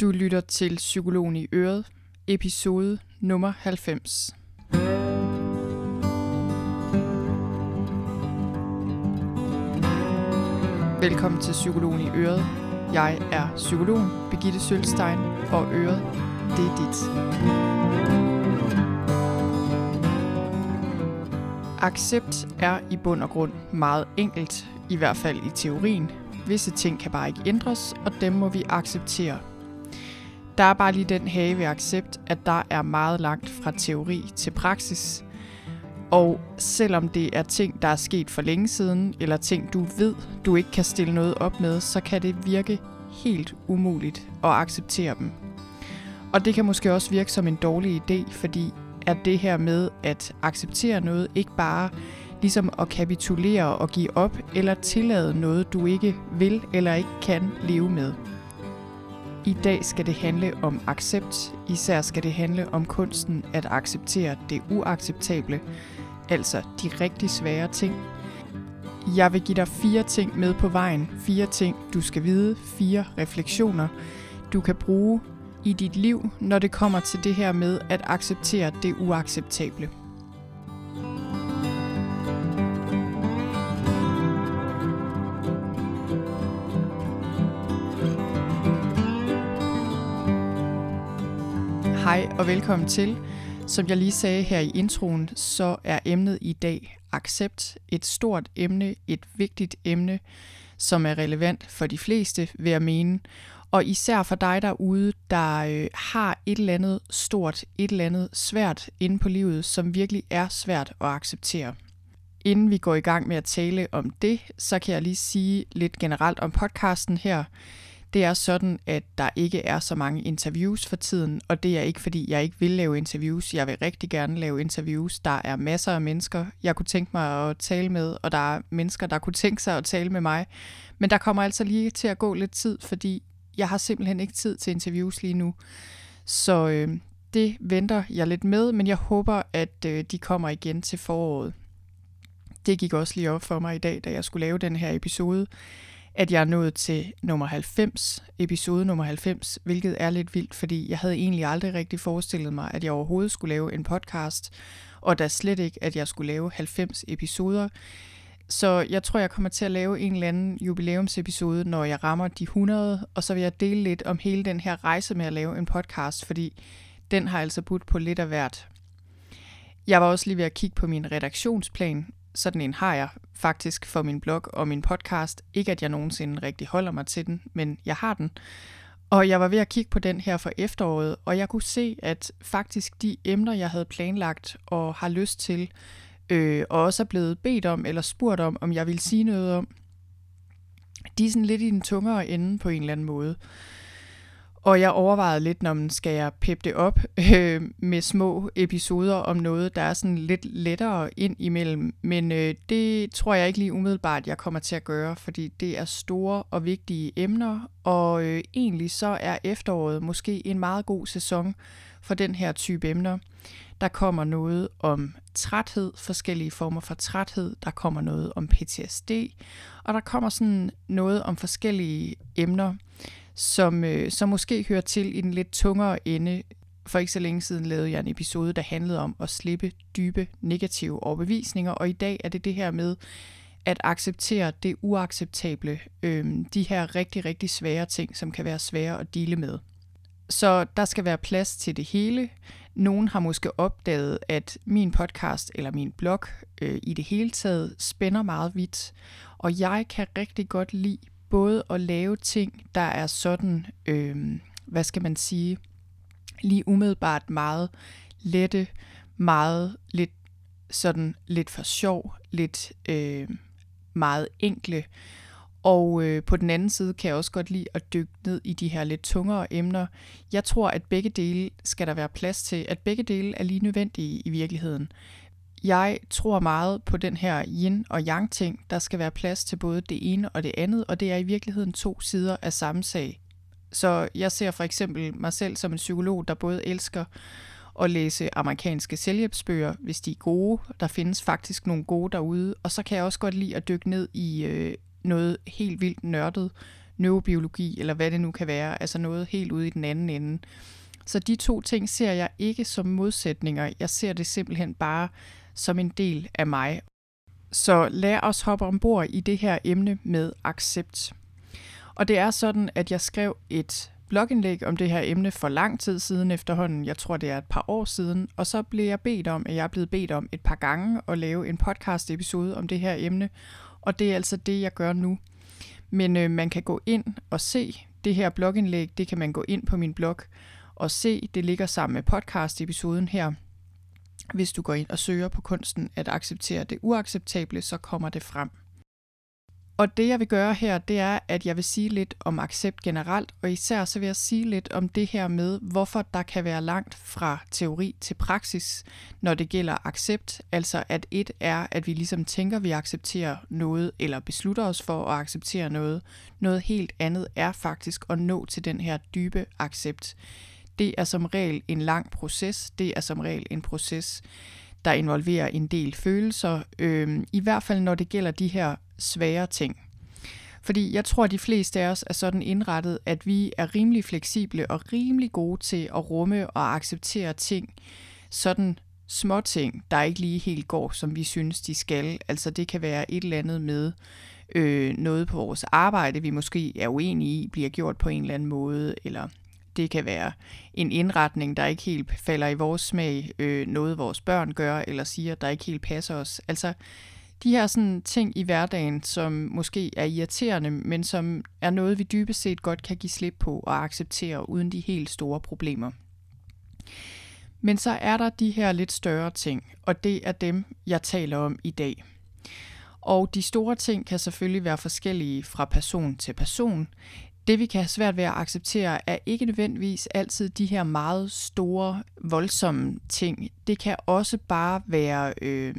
Du lytter til Psykologen i Øret, episode nummer 90. Velkommen til Psykologen i Øret. Jeg er psykologen Birgitte Sølstein, og Øret, det er dit. Accept er i bund og grund meget enkelt, i hvert fald i teorien. Visse ting kan bare ikke ændres, og dem må vi acceptere. Der er bare lige den have ved accept, at der er meget langt fra teori til praksis. Og selvom det er ting, der er sket for længe siden, eller ting, du ved, du ikke kan stille noget op med, så kan det virke helt umuligt at acceptere dem. Og det kan måske også virke som en dårlig idé, fordi er det her med at acceptere noget ikke bare ligesom at kapitulere og give op, eller tillade noget, du ikke vil eller ikke kan leve med. I dag skal det handle om accept. Især skal det handle om kunsten at acceptere det uacceptable, altså de rigtig svære ting. Jeg vil give dig fire ting med på vejen. Fire ting, du skal vide. Fire refleksioner, du kan bruge i dit liv, når det kommer til det her med at acceptere det uacceptable. Hej og velkommen til. Som jeg lige sagde her i introen, så er emnet i dag accept et stort emne, et vigtigt emne, som er relevant for de fleste, vil jeg mene. Og især for dig derude, der øh, har et eller andet stort, et eller andet svært inde på livet, som virkelig er svært at acceptere. Inden vi går i gang med at tale om det, så kan jeg lige sige lidt generelt om podcasten her. Det er sådan, at der ikke er så mange interviews for tiden, og det er ikke fordi, jeg ikke vil lave interviews. Jeg vil rigtig gerne lave interviews. Der er masser af mennesker, jeg kunne tænke mig at tale med, og der er mennesker, der kunne tænke sig at tale med mig. Men der kommer altså lige til at gå lidt tid, fordi jeg har simpelthen ikke tid til interviews lige nu. Så øh, det venter jeg lidt med, men jeg håber, at øh, de kommer igen til foråret. Det gik også lige op for mig i dag, da jeg skulle lave den her episode, at jeg er nået til nummer 90, episode nummer 90, hvilket er lidt vildt, fordi jeg havde egentlig aldrig rigtig forestillet mig, at jeg overhovedet skulle lave en podcast, og da slet ikke, at jeg skulle lave 90 episoder. Så jeg tror, jeg kommer til at lave en eller anden jubilæumsepisode, når jeg rammer de 100, og så vil jeg dele lidt om hele den her rejse med at lave en podcast, fordi den har altså budt på lidt af hvert. Jeg var også lige ved at kigge på min redaktionsplan. Sådan en har jeg faktisk for min blog og min podcast. Ikke at jeg nogensinde rigtig holder mig til den, men jeg har den. Og jeg var ved at kigge på den her for efteråret, og jeg kunne se, at faktisk de emner, jeg havde planlagt og har lyst til, øh, og også er blevet bedt om eller spurgt om, om jeg vil sige noget om, de er sådan lidt i den tungere ende på en eller anden måde. Og jeg overvejede lidt, når man skal jeg peppe det op øh, med små episoder om noget, der er sådan lidt lettere ind imellem. Men øh, det tror jeg ikke lige umiddelbart, jeg kommer til at gøre, fordi det er store og vigtige emner. Og øh, egentlig så er efteråret måske en meget god sæson for den her type emner. Der kommer noget om træthed, forskellige former for træthed. Der kommer noget om PTSD, og der kommer sådan noget om forskellige emner, som, øh, som måske hører til i den lidt tungere ende. For ikke så længe siden lavede jeg en episode, der handlede om at slippe dybe negative overbevisninger, og i dag er det det her med at acceptere det uacceptable, øh, de her rigtig, rigtig svære ting, som kan være svære at dele med. Så der skal være plads til det hele. Nogen har måske opdaget, at min podcast eller min blog øh, i det hele taget spænder meget vidt, og jeg kan rigtig godt lide både at lave ting, der er sådan, øh, hvad skal man sige, lige umiddelbart meget lette, meget lidt sådan lidt for sjov, lidt øh, meget enkle, og øh, på den anden side kan jeg også godt lide at dykke ned i de her lidt tungere emner. Jeg tror, at begge dele skal der være plads til, at begge dele er lige nødvendige i virkeligheden. Jeg tror meget på den her yin og yang ting. Der skal være plads til både det ene og det andet, og det er i virkeligheden to sider af samme sag. Så jeg ser for eksempel mig selv som en psykolog, der både elsker at læse amerikanske selvhjælpsbøger, hvis de er gode. Der findes faktisk nogle gode derude. Og så kan jeg også godt lide at dykke ned i øh, noget helt vildt nørdet neurobiologi, eller hvad det nu kan være, altså noget helt ude i den anden ende. Så de to ting ser jeg ikke som modsætninger. Jeg ser det simpelthen bare som en del af mig. Så lad os hoppe ombord i det her emne med accept. Og det er sådan, at jeg skrev et blogindlæg om det her emne for lang tid siden efterhånden. Jeg tror, det er et par år siden. Og så blev jeg bedt om, at jeg er blevet bedt om et par gange at lave en podcast episode om det her emne. Og det er altså det, jeg gør nu. Men øh, man kan gå ind og se det her blogindlæg. Det kan man gå ind på min blog og se. Det ligger sammen med podcast-episoden her. Hvis du går ind og søger på kunsten at acceptere det uacceptable, så kommer det frem. Og det jeg vil gøre her, det er, at jeg vil sige lidt om accept generelt, og især så vil jeg sige lidt om det her med, hvorfor der kan være langt fra teori til praksis, når det gælder accept. Altså at et er, at vi ligesom tænker, at vi accepterer noget, eller beslutter os for at acceptere noget. Noget helt andet er faktisk at nå til den her dybe accept. Det er som regel en lang proces. Det er som regel en proces, der involverer en del følelser. Øh, I hvert fald når det gælder de her svære ting. Fordi jeg tror, at de fleste af os er sådan indrettet, at vi er rimelig fleksible og rimelig gode til at rumme og acceptere ting, sådan små ting, der ikke lige helt går, som vi synes, de skal. Altså det kan være et eller andet med øh, noget på vores arbejde, vi måske er uenige i, bliver gjort på en eller anden måde, eller det kan være en indretning, der ikke helt falder i vores smag, øh, noget vores børn gør, eller siger, der ikke helt passer os. Altså de her sådan ting i hverdagen, som måske er irriterende, men som er noget, vi dybest set godt kan give slip på og acceptere uden de helt store problemer. Men så er der de her lidt større ting, og det er dem, jeg taler om i dag. Og de store ting kan selvfølgelig være forskellige fra person til person. Det vi kan have svært ved at acceptere er ikke nødvendigvis altid de her meget store, voldsomme ting. Det kan også bare være øh,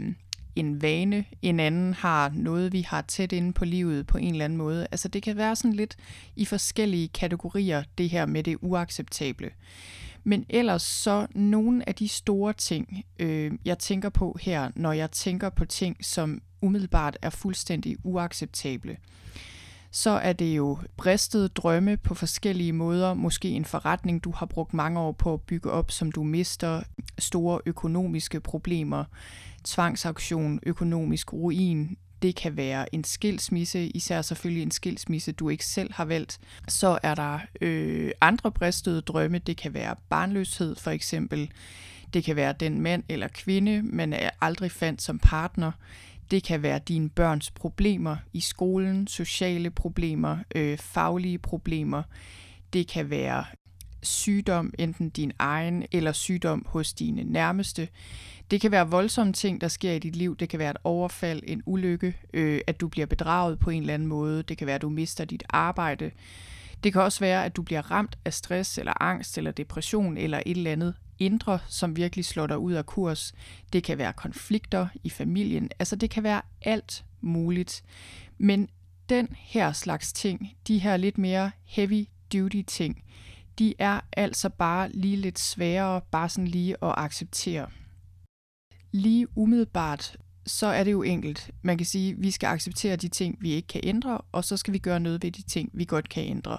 en vane, en anden har noget, vi har tæt inde på livet på en eller anden måde. Altså det kan være sådan lidt i forskellige kategorier, det her med det uacceptable. Men ellers så nogle af de store ting, øh, jeg tænker på her, når jeg tænker på ting, som umiddelbart er fuldstændig uacceptable, så er det jo bristede drømme på forskellige måder. Måske en forretning, du har brugt mange år på at bygge op, som du mister. Store økonomiske problemer tvangsauktion, økonomisk ruin, det kan være en skilsmisse, især selvfølgelig en skilsmisse, du ikke selv har valgt. Så er der øh, andre bristede drømme, det kan være barnløshed for eksempel. Det kan være den mand eller kvinde, man aldrig fandt som partner. Det kan være dine børns problemer i skolen, sociale problemer, øh, faglige problemer. Det kan være sygdom, enten din egen eller sygdom hos dine nærmeste. Det kan være voldsomme ting, der sker i dit liv. Det kan være et overfald, en ulykke, øh, at du bliver bedraget på en eller anden måde. Det kan være, at du mister dit arbejde. Det kan også være, at du bliver ramt af stress eller angst eller depression eller et eller andet indre, som virkelig slår dig ud af kurs. Det kan være konflikter i familien. Altså det kan være alt muligt. Men den her slags ting, de her lidt mere heavy duty ting, de er altså bare lige lidt sværere bare sådan lige at acceptere. Lige umiddelbart, så er det jo enkelt. Man kan sige, at vi skal acceptere de ting, vi ikke kan ændre, og så skal vi gøre noget ved de ting, vi godt kan ændre.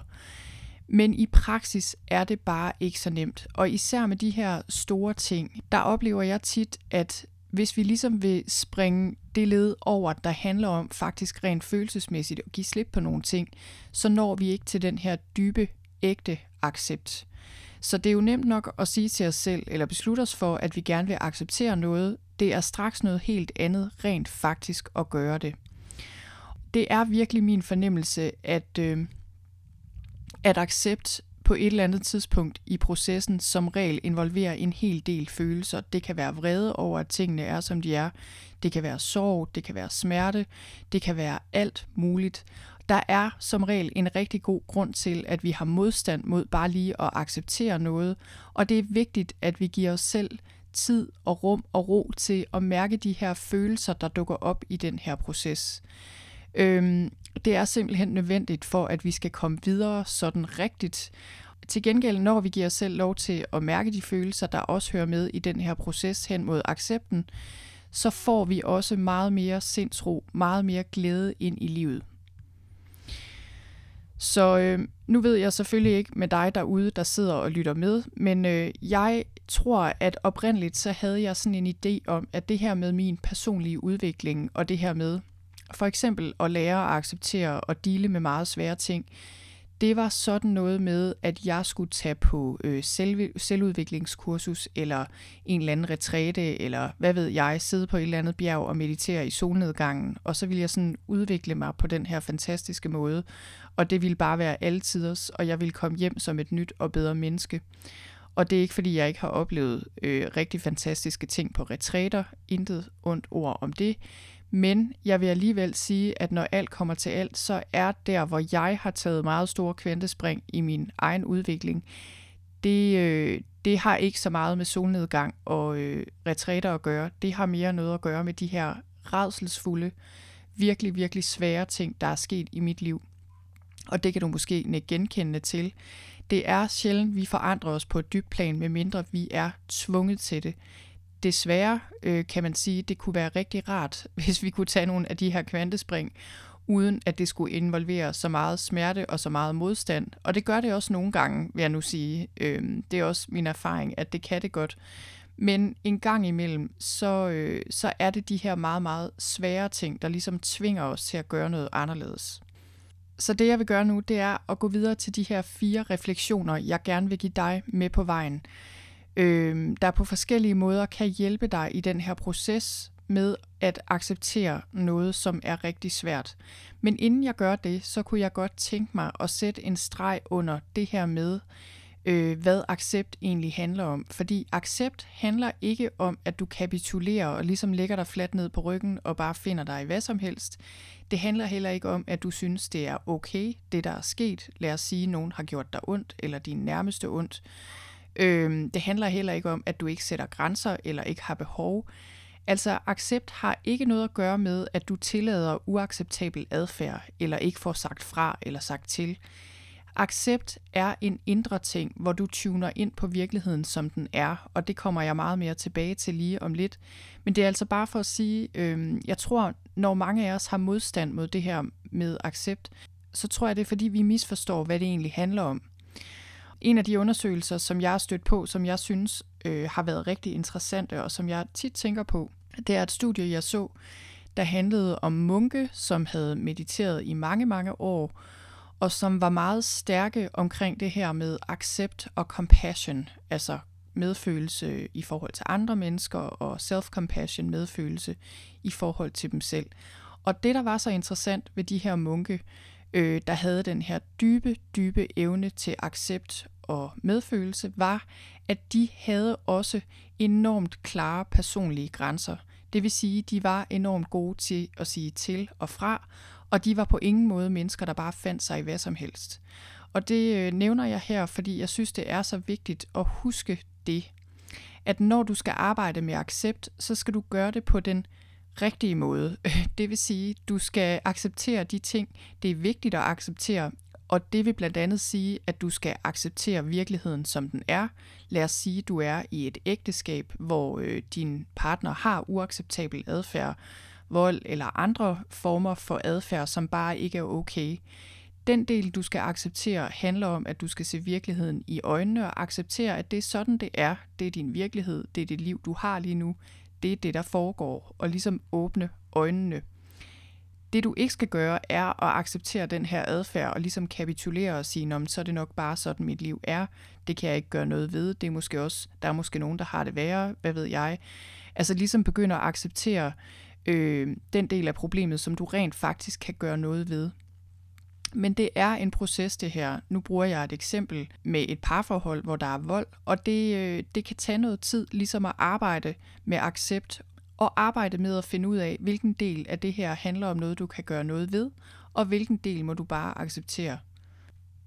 Men i praksis er det bare ikke så nemt. Og især med de her store ting, der oplever jeg tit, at hvis vi ligesom vil springe det led over, der handler om faktisk rent følelsesmæssigt at give slip på nogle ting, så når vi ikke til den her dybe, ægte accept. Så det er jo nemt nok at sige til os selv, eller beslutte os for, at vi gerne vil acceptere noget. Det er straks noget helt andet, rent faktisk at gøre det. Det er virkelig min fornemmelse, at, øh, at accept på et eller andet tidspunkt i processen som regel involverer en hel del følelser. Det kan være vrede over, at tingene er, som de er. Det kan være sorg, det kan være smerte, det kan være alt muligt. Der er som regel en rigtig god grund til, at vi har modstand mod bare lige at acceptere noget, og det er vigtigt, at vi giver os selv tid og rum og ro til at mærke de her følelser, der dukker op i den her proces. Øhm, det er simpelthen nødvendigt for, at vi skal komme videre sådan rigtigt. Til gengæld, når vi giver os selv lov til at mærke de følelser, der også hører med i den her proces hen mod accepten, så får vi også meget mere sindsro, meget mere glæde ind i livet. Så øh, nu ved jeg selvfølgelig ikke med dig derude, der sidder og lytter med, men øh, jeg tror, at oprindeligt så havde jeg sådan en idé om, at det her med min personlige udvikling, og det her med for eksempel at lære at acceptere og dele med meget svære ting, det var sådan noget med, at jeg skulle tage på øh, selv, selvudviklingskursus, eller en eller anden retræte, eller hvad ved jeg, sidde på et eller andet bjerg og meditere i solnedgangen, og så ville jeg sådan udvikle mig på den her fantastiske måde, og det ville bare være altiders, og jeg ville komme hjem som et nyt og bedre menneske. Og det er ikke fordi, jeg ikke har oplevet øh, rigtig fantastiske ting på retræter, intet ondt ord om det, men jeg vil alligevel sige, at når alt kommer til alt, så er der, hvor jeg har taget meget store kvantespring i min egen udvikling, det, øh, det har ikke så meget med solnedgang og øh, retræter at gøre. Det har mere noget at gøre med de her redselsfulde, virkelig, virkelig svære ting, der er sket i mit liv. Og det kan du måske genkende til. Det er sjældent, vi forandrer os på et dybt plan, medmindre vi er tvunget til det desværre øh, kan man sige, det kunne være rigtig rart, hvis vi kunne tage nogle af de her kvantespring, uden at det skulle involvere så meget smerte og så meget modstand. Og det gør det også nogle gange, vil jeg nu sige. Øh, det er også min erfaring, at det kan det godt. Men en gang imellem, så, øh, så er det de her meget, meget svære ting, der ligesom tvinger os til at gøre noget anderledes. Så det jeg vil gøre nu, det er at gå videre til de her fire refleksioner, jeg gerne vil give dig med på vejen øh, der på forskellige måder kan hjælpe dig i den her proces med at acceptere noget, som er rigtig svært. Men inden jeg gør det, så kunne jeg godt tænke mig at sætte en streg under det her med, øh, hvad accept egentlig handler om. Fordi accept handler ikke om, at du kapitulerer og ligesom lægger dig fladt ned på ryggen og bare finder dig i hvad som helst. Det handler heller ikke om, at du synes, det er okay, det der er sket. Lad os sige, at nogen har gjort dig ondt, eller din nærmeste ondt. Øh, det handler heller ikke om, at du ikke sætter grænser eller ikke har behov. Altså accept har ikke noget at gøre med, at du tillader uacceptabel adfærd, eller ikke får sagt fra eller sagt til. Accept er en indre ting, hvor du tuner ind på virkeligheden, som den er, og det kommer jeg meget mere tilbage til lige om lidt. Men det er altså bare for at sige, øh, jeg tror, når mange af os har modstand mod det her med accept, så tror jeg, det er fordi, vi misforstår, hvad det egentlig handler om. En af de undersøgelser, som jeg har stødt på, som jeg synes øh, har været rigtig interessante, og som jeg tit tænker på, det er et studie, jeg så, der handlede om munke, som havde mediteret i mange, mange år, og som var meget stærke omkring det her med accept og compassion, altså medfølelse i forhold til andre mennesker, og self-compassion, medfølelse i forhold til dem selv. Og det, der var så interessant ved de her munke, øh, der havde den her dybe, dybe evne til accept og medfølelse, var, at de havde også enormt klare personlige grænser. Det vil sige, de var enormt gode til at sige til og fra, og de var på ingen måde mennesker, der bare fandt sig i hvad som helst. Og det øh, nævner jeg her, fordi jeg synes, det er så vigtigt at huske det, at når du skal arbejde med accept, så skal du gøre det på den rigtige måde. Det vil sige, du skal acceptere de ting, det er vigtigt at acceptere, og det vil blandt andet sige, at du skal acceptere virkeligheden, som den er. Lad os sige, at du er i et ægteskab, hvor øh, din partner har uacceptabel adfærd, vold eller andre former for adfærd, som bare ikke er okay. Den del, du skal acceptere, handler om, at du skal se virkeligheden i øjnene og acceptere, at det er sådan, det er. Det er din virkelighed, det er det liv, du har lige nu det er det, der foregår, og ligesom åbne øjnene. Det du ikke skal gøre, er at acceptere den her adfærd og ligesom kapitulere og sige, Nå, så er det nok bare sådan, mit liv er. Det kan jeg ikke gøre noget ved. Det er måske også, der er måske nogen, der har det værre, hvad ved jeg. Altså ligesom begynde at acceptere øh, den del af problemet, som du rent faktisk kan gøre noget ved. Men det er en proces det her. Nu bruger jeg et eksempel med et parforhold, hvor der er vold, og det, øh, det kan tage noget tid ligesom at arbejde med accept og arbejde med at finde ud af, hvilken del af det her handler om noget, du kan gøre noget ved, og hvilken del må du bare acceptere.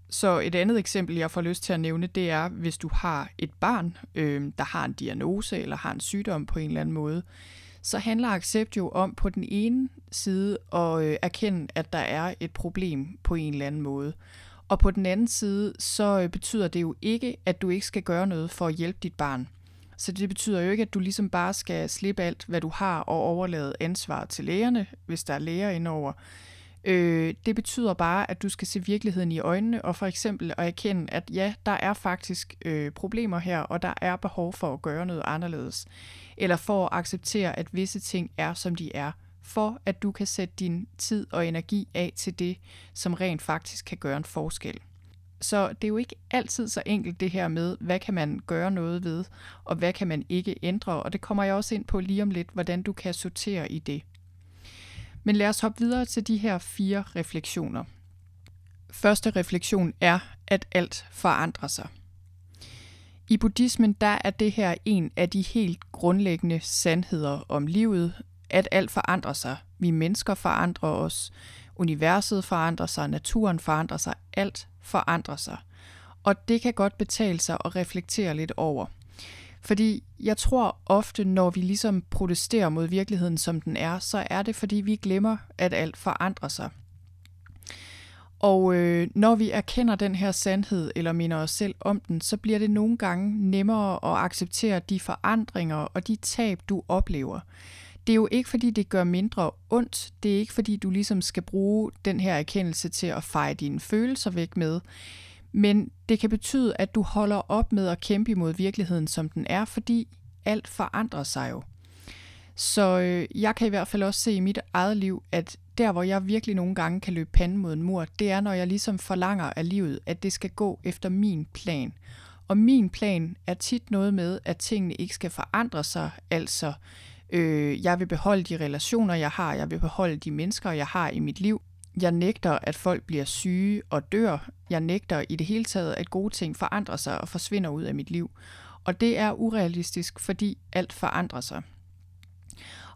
Så et andet eksempel, jeg får lyst til at nævne, det er, hvis du har et barn, øh, der har en diagnose eller har en sygdom på en eller anden måde, så handler accept jo om på den ene side at øh, erkende, at der er et problem på en eller anden måde. Og på den anden side, så øh, betyder det jo ikke, at du ikke skal gøre noget for at hjælpe dit barn. Så det betyder jo ikke, at du ligesom bare skal slippe alt, hvad du har, og overlade ansvar til lægerne, hvis der er læger indover. Øh, det betyder bare, at du skal se virkeligheden i øjnene, og for eksempel at erkende, at ja, der er faktisk øh, problemer her, og der er behov for at gøre noget anderledes. Eller for at acceptere, at visse ting er, som de er, for at du kan sætte din tid og energi af til det, som rent faktisk kan gøre en forskel. Så det er jo ikke altid så enkelt det her med, hvad kan man gøre noget ved, og hvad kan man ikke ændre, og det kommer jeg også ind på lige om lidt, hvordan du kan sortere i det. Men lad os hoppe videre til de her fire refleksioner. Første refleksion er, at alt forandrer sig. I buddhismen der er det her en af de helt grundlæggende sandheder om livet, at alt forandrer sig. Vi mennesker forandrer os, universet forandrer sig, naturen forandrer sig, alt forandrer sig. Og det kan godt betale sig at reflektere lidt over. Fordi jeg tror ofte, når vi ligesom protesterer mod virkeligheden, som den er, så er det, fordi vi glemmer, at alt forandrer sig. Og øh, når vi erkender den her sandhed, eller minder os selv om den, så bliver det nogle gange nemmere at acceptere de forandringer og de tab, du oplever. Det er jo ikke, fordi det gør mindre ondt. Det er ikke, fordi du ligesom skal bruge den her erkendelse til at feje dine følelser væk med. Men det kan betyde, at du holder op med at kæmpe imod virkeligheden, som den er, fordi alt forandrer sig jo. Så øh, jeg kan i hvert fald også se i mit eget liv, at der, hvor jeg virkelig nogle gange kan løbe panden mod en mur, det er, når jeg ligesom forlanger af livet, at det skal gå efter min plan. Og min plan er tit noget med, at tingene ikke skal forandre sig, altså øh, jeg vil beholde de relationer, jeg har, jeg vil beholde de mennesker, jeg har i mit liv, jeg nægter, at folk bliver syge og dør. Jeg nægter i det hele taget, at gode ting forandrer sig og forsvinder ud af mit liv. Og det er urealistisk, fordi alt forandrer sig.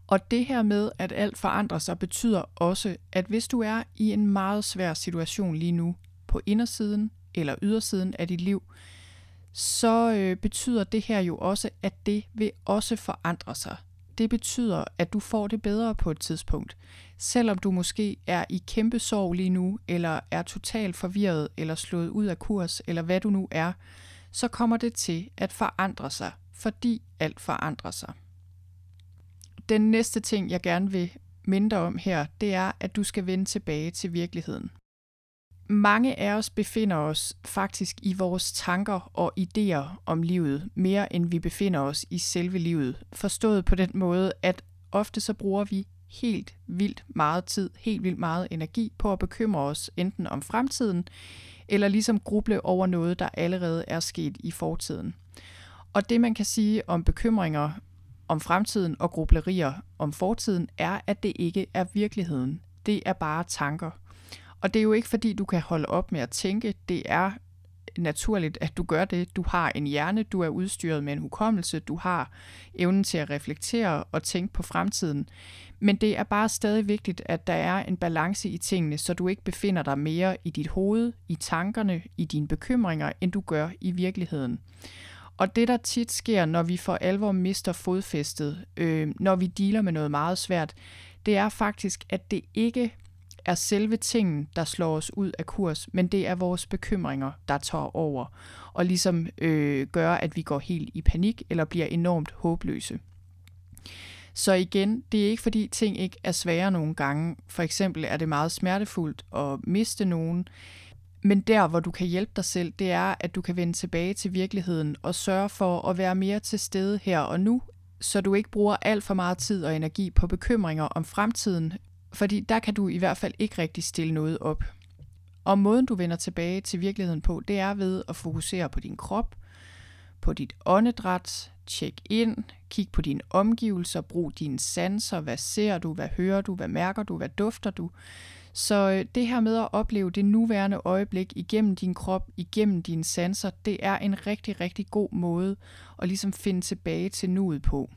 Og det her med, at alt forandrer sig, betyder også, at hvis du er i en meget svær situation lige nu, på indersiden eller ydersiden af dit liv, så øh, betyder det her jo også, at det vil også forandre sig det betyder, at du får det bedre på et tidspunkt. Selvom du måske er i kæmpe sorg lige nu, eller er totalt forvirret, eller slået ud af kurs, eller hvad du nu er, så kommer det til at forandre sig, fordi alt forandrer sig. Den næste ting, jeg gerne vil minde om her, det er, at du skal vende tilbage til virkeligheden mange af os befinder os faktisk i vores tanker og idéer om livet, mere end vi befinder os i selve livet. Forstået på den måde, at ofte så bruger vi helt vildt meget tid, helt vildt meget energi på at bekymre os enten om fremtiden, eller ligesom gruble over noget, der allerede er sket i fortiden. Og det man kan sige om bekymringer om fremtiden og grublerier om fortiden, er, at det ikke er virkeligheden. Det er bare tanker. Og det er jo ikke fordi, du kan holde op med at tænke. Det er naturligt, at du gør det. Du har en hjerne, du er udstyret med en hukommelse, du har evnen til at reflektere og tænke på fremtiden. Men det er bare stadig vigtigt, at der er en balance i tingene, så du ikke befinder dig mere i dit hoved, i tankerne, i dine bekymringer, end du gør i virkeligheden. Og det, der tit sker, når vi for alvor mister fodfæstet, øh, når vi dealer med noget meget svært, det er faktisk, at det ikke er selve tingen, der slår os ud af kurs, men det er vores bekymringer, der tager over og ligesom øh, gør, at vi går helt i panik eller bliver enormt håbløse. Så igen, det er ikke fordi ting ikke er svære nogle gange. For eksempel er det meget smertefuldt at miste nogen. Men der, hvor du kan hjælpe dig selv, det er, at du kan vende tilbage til virkeligheden og sørge for at være mere til stede her og nu, så du ikke bruger alt for meget tid og energi på bekymringer om fremtiden, fordi der kan du i hvert fald ikke rigtig stille noget op. Og måden du vender tilbage til virkeligheden på, det er ved at fokusere på din krop, på dit åndedræt, tjek ind, kig på dine omgivelser, brug dine sanser, hvad ser du, hvad hører du, hvad mærker du, hvad dufter du. Så øh, det her med at opleve det nuværende øjeblik igennem din krop, igennem dine sanser, det er en rigtig, rigtig god måde at ligesom finde tilbage til nuet på.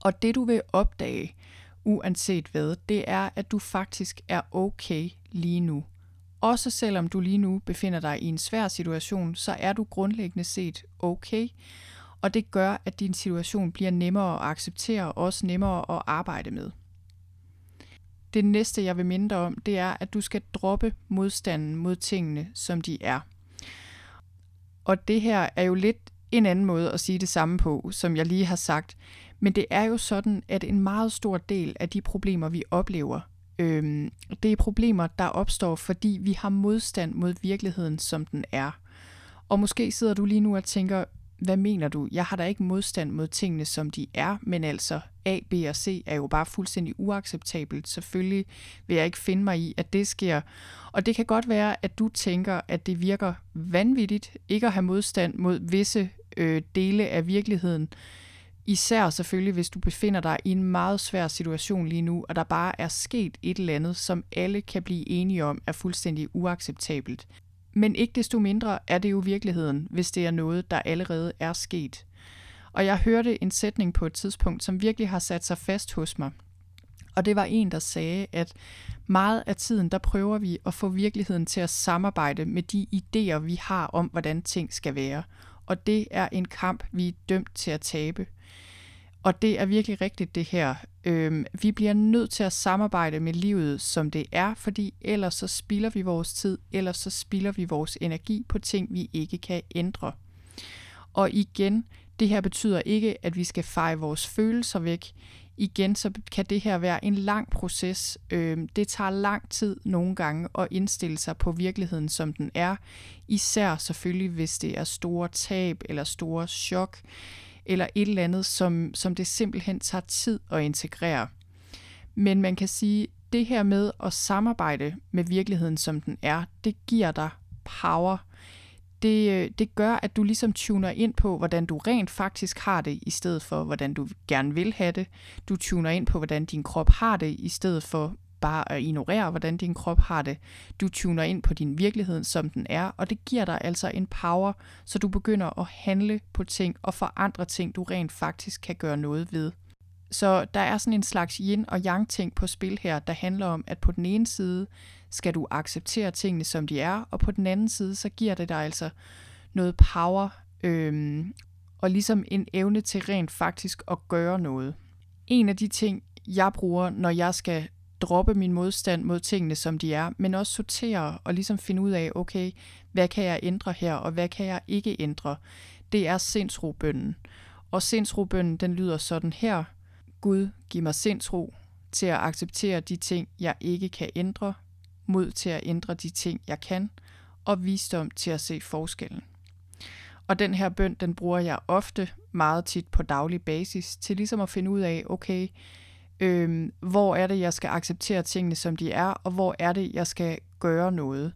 Og det du vil opdage, uanset hvad, det er, at du faktisk er okay lige nu. Også selvom du lige nu befinder dig i en svær situation, så er du grundlæggende set okay, og det gør, at din situation bliver nemmere at acceptere og også nemmere at arbejde med. Det næste, jeg vil minde dig om, det er, at du skal droppe modstanden mod tingene, som de er. Og det her er jo lidt en anden måde at sige det samme på, som jeg lige har sagt. Men det er jo sådan, at en meget stor del af de problemer, vi oplever, Øhm, det er problemer, der opstår, fordi vi har modstand mod virkeligheden, som den er. Og måske sidder du lige nu og tænker, hvad mener du? Jeg har da ikke modstand mod tingene, som de er, men altså A, B og C er jo bare fuldstændig uacceptabelt. Selvfølgelig vil jeg ikke finde mig i, at det sker. Og det kan godt være, at du tænker, at det virker vanvittigt ikke at have modstand mod visse øh, dele af virkeligheden. Især selvfølgelig, hvis du befinder dig i en meget svær situation lige nu, og der bare er sket et eller andet, som alle kan blive enige om er fuldstændig uacceptabelt. Men ikke desto mindre er det jo virkeligheden, hvis det er noget, der allerede er sket. Og jeg hørte en sætning på et tidspunkt, som virkelig har sat sig fast hos mig. Og det var en, der sagde, at meget af tiden, der prøver vi at få virkeligheden til at samarbejde med de idéer, vi har om, hvordan ting skal være. Og det er en kamp, vi er dømt til at tabe. Og det er virkelig rigtigt det her. Øhm, vi bliver nødt til at samarbejde med livet, som det er, fordi ellers så spilder vi vores tid, ellers så spilder vi vores energi på ting, vi ikke kan ændre. Og igen, det her betyder ikke, at vi skal feje vores følelser væk. Igen, så kan det her være en lang proces. Øh, det tager lang tid nogle gange at indstille sig på virkeligheden, som den er. Især selvfølgelig, hvis det er store tab eller store chok eller et eller andet, som, som det simpelthen tager tid at integrere. Men man kan sige, det her med at samarbejde med virkeligheden, som den er, det giver dig power. Det, øh, det gør, at du ligesom tuner ind på, hvordan du rent faktisk har det, i stedet for, hvordan du gerne vil have det. Du tuner ind på, hvordan din krop har det, i stedet for, bare at ignorere, hvordan din krop har det. Du tuner ind på din virkelighed, som den er, og det giver dig altså en power, så du begynder at handle på ting og forandre ting, du rent faktisk kan gøre noget ved. Så der er sådan en slags yin og yang ting på spil her, der handler om, at på den ene side skal du acceptere tingene, som de er, og på den anden side, så giver det dig altså noget power, øhm, og ligesom en evne til rent faktisk at gøre noget. En af de ting, jeg bruger, når jeg skal droppe min modstand mod tingene, som de er, men også sortere og ligesom finde ud af, okay, hvad kan jeg ændre her, og hvad kan jeg ikke ændre? Det er sindsrobønden. Og sindsrobønden, den lyder sådan her. Gud, giv mig sindsro til at acceptere de ting, jeg ikke kan ændre, mod til at ændre de ting, jeg kan, og visdom til at se forskellen. Og den her bøn, den bruger jeg ofte, meget tit på daglig basis, til ligesom at finde ud af, okay, Øhm, hvor er det, jeg skal acceptere tingene, som de er, og hvor er det, jeg skal gøre noget.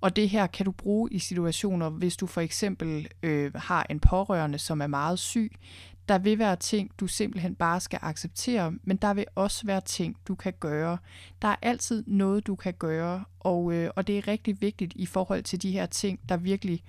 Og det her kan du bruge i situationer, hvis du for eksempel øh, har en pårørende, som er meget syg. Der vil være ting, du simpelthen bare skal acceptere, men der vil også være ting, du kan gøre. Der er altid noget, du kan gøre, og, øh, og det er rigtig vigtigt i forhold til de her ting, der virkelig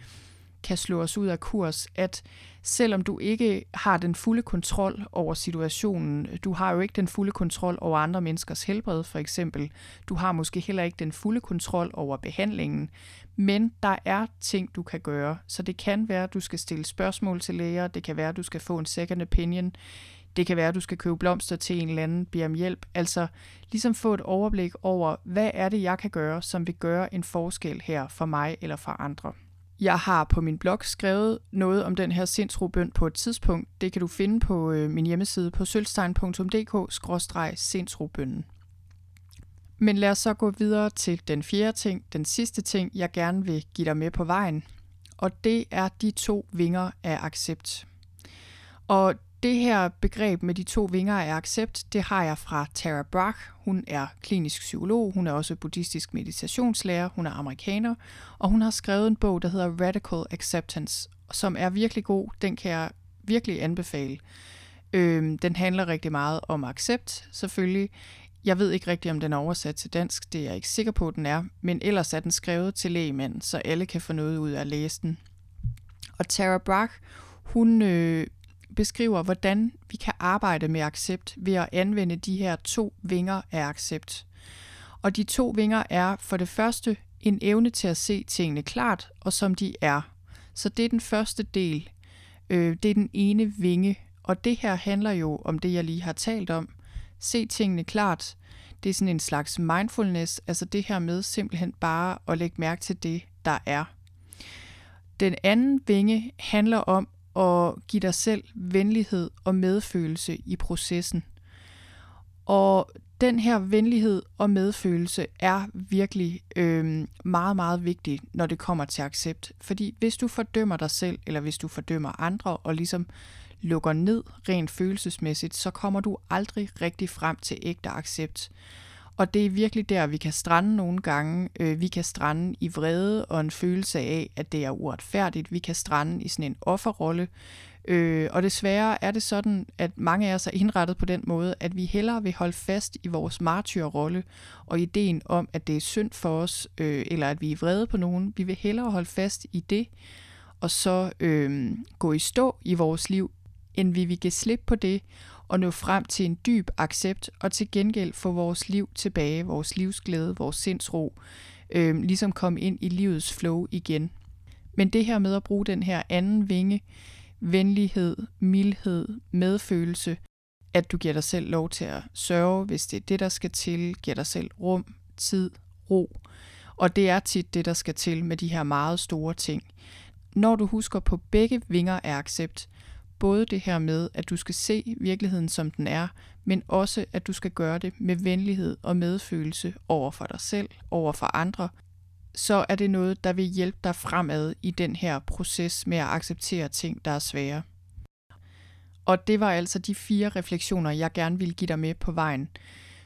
kan slå os ud af kurs, at selvom du ikke har den fulde kontrol over situationen, du har jo ikke den fulde kontrol over andre menneskers helbred for eksempel, du har måske heller ikke den fulde kontrol over behandlingen, men der er ting, du kan gøre. Så det kan være, at du skal stille spørgsmål til læger, det kan være, at du skal få en second opinion, det kan være, at du skal købe blomster til en eller anden, bede om hjælp. Altså ligesom få et overblik over, hvad er det, jeg kan gøre, som vil gøre en forskel her for mig eller for andre. Jeg har på min blog skrevet noget om den her sindsrobøn på et tidspunkt. Det kan du finde på øh, min hjemmeside på sølvstein.dk-sindsrobønnen. Men lad os så gå videre til den fjerde ting, den sidste ting, jeg gerne vil give dig med på vejen. Og det er de to vinger af accept. Og det her begreb med de to vinger af accept, det har jeg fra Tara Brach. Hun er klinisk psykolog, hun er også buddhistisk meditationslærer, hun er amerikaner, og hun har skrevet en bog, der hedder Radical Acceptance, som er virkelig god. Den kan jeg virkelig anbefale. Øhm, den handler rigtig meget om accept, selvfølgelig. Jeg ved ikke rigtig, om den er oversat til dansk, det er jeg ikke sikker på, at den er, men ellers er den skrevet til lægemænd, så alle kan få noget ud af at læse den. Og Tara Brach, hun øh, beskriver, hvordan vi kan arbejde med accept ved at anvende de her to vinger af accept. Og de to vinger er for det første en evne til at se tingene klart og som de er. Så det er den første del. Øh, det er den ene vinge. Og det her handler jo om det, jeg lige har talt om. Se tingene klart. Det er sådan en slags mindfulness, altså det her med simpelthen bare at lægge mærke til det, der er. Den anden vinge handler om og give dig selv venlighed og medfølelse i processen. Og den her venlighed og medfølelse er virkelig øh, meget, meget vigtig, når det kommer til accept. Fordi hvis du fordømmer dig selv, eller hvis du fordømmer andre, og ligesom lukker ned rent følelsesmæssigt, så kommer du aldrig rigtig frem til ægte accept. Og det er virkelig der, vi kan strande nogle gange. Øh, vi kan strande i vrede og en følelse af, at det er uretfærdigt. Vi kan strande i sådan en offerrolle. Øh, og desværre er det sådan, at mange af os er indrettet på den måde, at vi hellere vil holde fast i vores martyrrolle og ideen om, at det er synd for os, øh, eller at vi er vrede på nogen. Vi vil hellere holde fast i det, og så øh, gå i stå i vores liv, end vi vil give slip på det og nå frem til en dyb accept og til gengæld få vores liv tilbage, vores livsglæde, vores sindsro, øh, ligesom komme ind i livets flow igen. Men det her med at bruge den her anden vinge, venlighed, mildhed, medfølelse, at du giver dig selv lov til at sørge, hvis det er det, der skal til, giver dig selv rum, tid, ro. Og det er tit det, der skal til med de her meget store ting. Når du husker på begge vinger af accept, både det her med, at du skal se virkeligheden som den er, men også at du skal gøre det med venlighed og medfølelse over for dig selv, over for andre, så er det noget, der vil hjælpe dig fremad i den her proces med at acceptere ting, der er svære. Og det var altså de fire refleksioner, jeg gerne vil give dig med på vejen.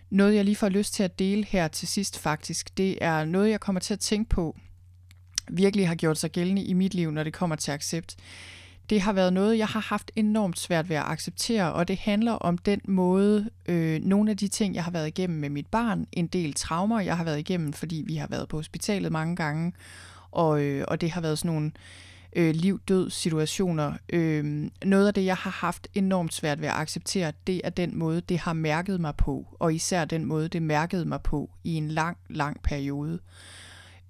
Noget, jeg lige får lyst til at dele her til sidst faktisk, det er noget, jeg kommer til at tænke på, virkelig har gjort sig gældende i mit liv, når det kommer til accept det har været noget, jeg har haft enormt svært ved at acceptere, og det handler om den måde, øh, nogle af de ting, jeg har været igennem med mit barn, en del traumer, jeg har været igennem, fordi vi har været på hospitalet mange gange, og, øh, og det har været sådan nogle øh, liv-død situationer. Øh, noget af det, jeg har haft enormt svært ved at acceptere, det er den måde, det har mærket mig på, og især den måde, det mærkede mig på i en lang, lang periode.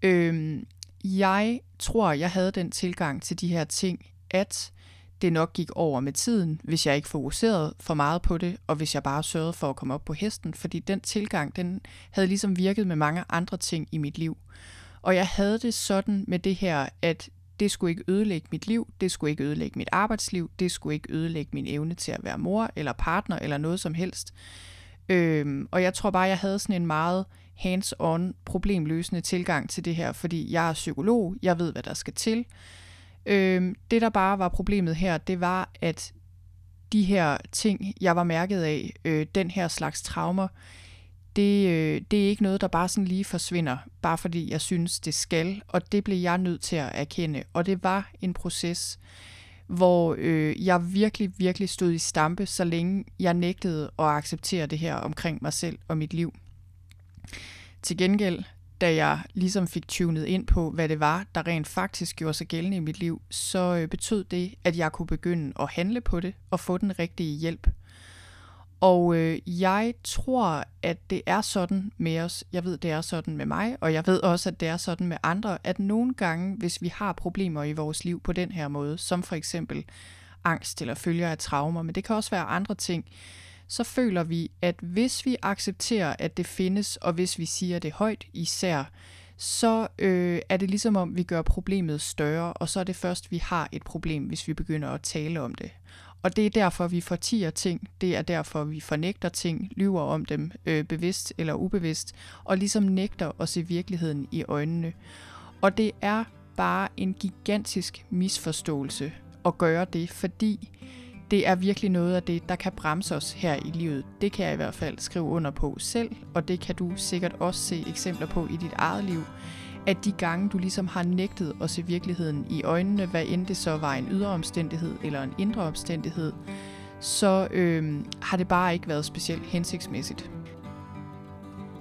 Øh, jeg tror, jeg havde den tilgang til de her ting, at det nok gik over med tiden, hvis jeg ikke fokuserede for meget på det, og hvis jeg bare sørgede for at komme op på hesten, fordi den tilgang, den havde ligesom virket med mange andre ting i mit liv. Og jeg havde det sådan med det her, at det skulle ikke ødelægge mit liv, det skulle ikke ødelægge mit arbejdsliv, det skulle ikke ødelægge min evne til at være mor eller partner eller noget som helst. Øhm, og jeg tror bare, jeg havde sådan en meget hands-on problemløsende tilgang til det her, fordi jeg er psykolog, jeg ved, hvad der skal til. Øh, det, der bare var problemet her, det var, at de her ting, jeg var mærket af, øh, den her slags traumer, det, øh, det er ikke noget, der bare sådan lige forsvinder, bare fordi jeg synes, det skal, og det blev jeg nødt til at erkende. Og det var en proces, hvor øh, jeg virkelig, virkelig stod i stampe, så længe jeg nægtede at acceptere det her omkring mig selv og mit liv. Til gengæld da jeg ligesom fik tunet ind på, hvad det var, der rent faktisk gjorde sig gældende i mit liv, så øh, betød det, at jeg kunne begynde at handle på det og få den rigtige hjælp. Og øh, jeg tror, at det er sådan med os. Jeg ved, det er sådan med mig, og jeg ved også, at det er sådan med andre, at nogle gange, hvis vi har problemer i vores liv på den her måde, som for eksempel angst eller følger af traumer, men det kan også være andre ting, så føler vi, at hvis vi accepterer, at det findes, og hvis vi siger det højt især, så øh, er det ligesom om, vi gør problemet større, og så er det først, vi har et problem, hvis vi begynder at tale om det. Og det er derfor, vi fortiger ting, det er derfor, vi fornægter ting, lyver om dem, øh, bevidst eller ubevidst, og ligesom nægter at se virkeligheden i øjnene. Og det er bare en gigantisk misforståelse at gøre det, fordi det er virkelig noget af det, der kan bremse os her i livet. Det kan jeg i hvert fald skrive under på selv, og det kan du sikkert også se eksempler på i dit eget liv. At de gange, du ligesom har nægtet at se virkeligheden i øjnene, hvad end det så var en ydre omstændighed eller en indre omstændighed, så øh, har det bare ikke været specielt hensigtsmæssigt.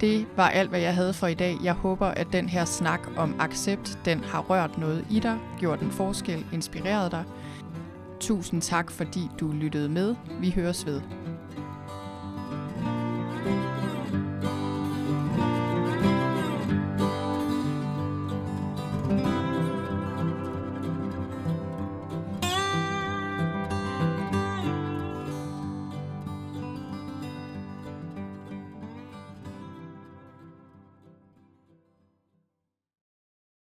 Det var alt, hvad jeg havde for i dag. Jeg håber, at den her snak om accept, den har rørt noget i dig, gjort en forskel, inspireret dig – Tusind tak, fordi du lyttede med. Vi høres ved.